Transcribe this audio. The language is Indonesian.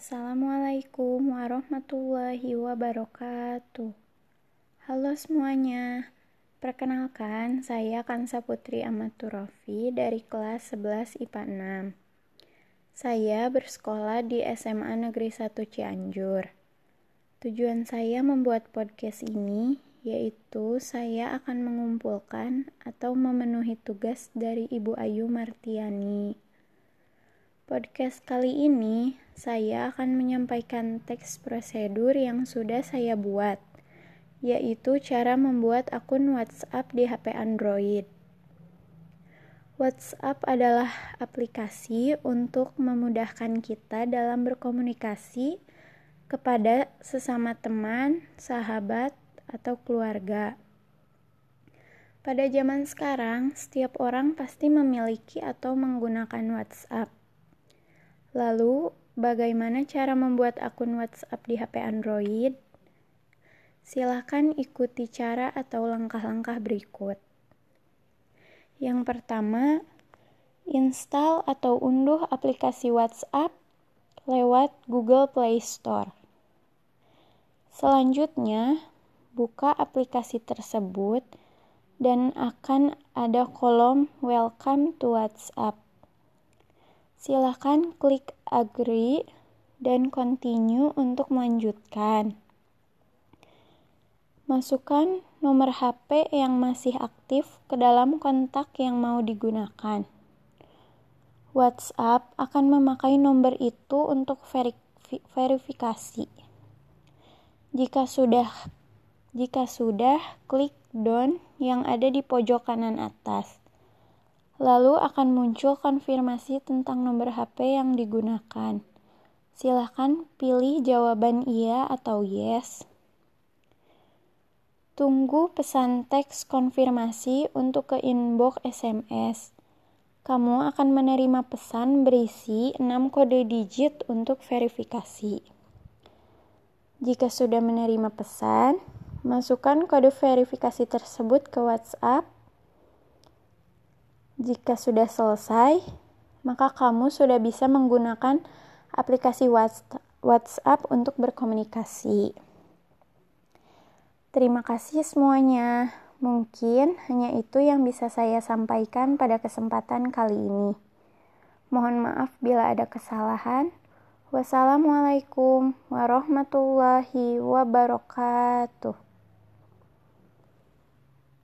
Assalamualaikum warahmatullahi wabarakatuh. Halo semuanya. Perkenalkan, saya Kansa Putri Amaturofi dari kelas 11 IPA 6. Saya bersekolah di SMA Negeri 1 Cianjur. Tujuan saya membuat podcast ini yaitu saya akan mengumpulkan atau memenuhi tugas dari Ibu Ayu Martiani. Podcast kali ini, saya akan menyampaikan teks prosedur yang sudah saya buat, yaitu cara membuat akun WhatsApp di HP Android. WhatsApp adalah aplikasi untuk memudahkan kita dalam berkomunikasi kepada sesama teman, sahabat, atau keluarga. Pada zaman sekarang, setiap orang pasti memiliki atau menggunakan WhatsApp. Lalu, bagaimana cara membuat akun WhatsApp di HP Android? Silahkan ikuti cara atau langkah-langkah berikut. Yang pertama, install atau unduh aplikasi WhatsApp lewat Google Play Store. Selanjutnya, buka aplikasi tersebut dan akan ada kolom Welcome to WhatsApp. Silahkan klik agree dan continue untuk melanjutkan. Masukkan nomor HP yang masih aktif ke dalam kontak yang mau digunakan. WhatsApp akan memakai nomor itu untuk verifikasi. Jika sudah jika sudah, klik done yang ada di pojok kanan atas. Lalu akan muncul konfirmasi tentang nomor HP yang digunakan. Silahkan pilih jawaban iya atau yes. Tunggu pesan teks konfirmasi untuk ke inbox SMS. Kamu akan menerima pesan berisi 6 kode digit untuk verifikasi. Jika sudah menerima pesan, masukkan kode verifikasi tersebut ke WhatsApp jika sudah selesai, maka kamu sudah bisa menggunakan aplikasi WhatsApp untuk berkomunikasi. Terima kasih semuanya. Mungkin hanya itu yang bisa saya sampaikan pada kesempatan kali ini. Mohon maaf bila ada kesalahan. Wassalamualaikum warahmatullahi wabarakatuh.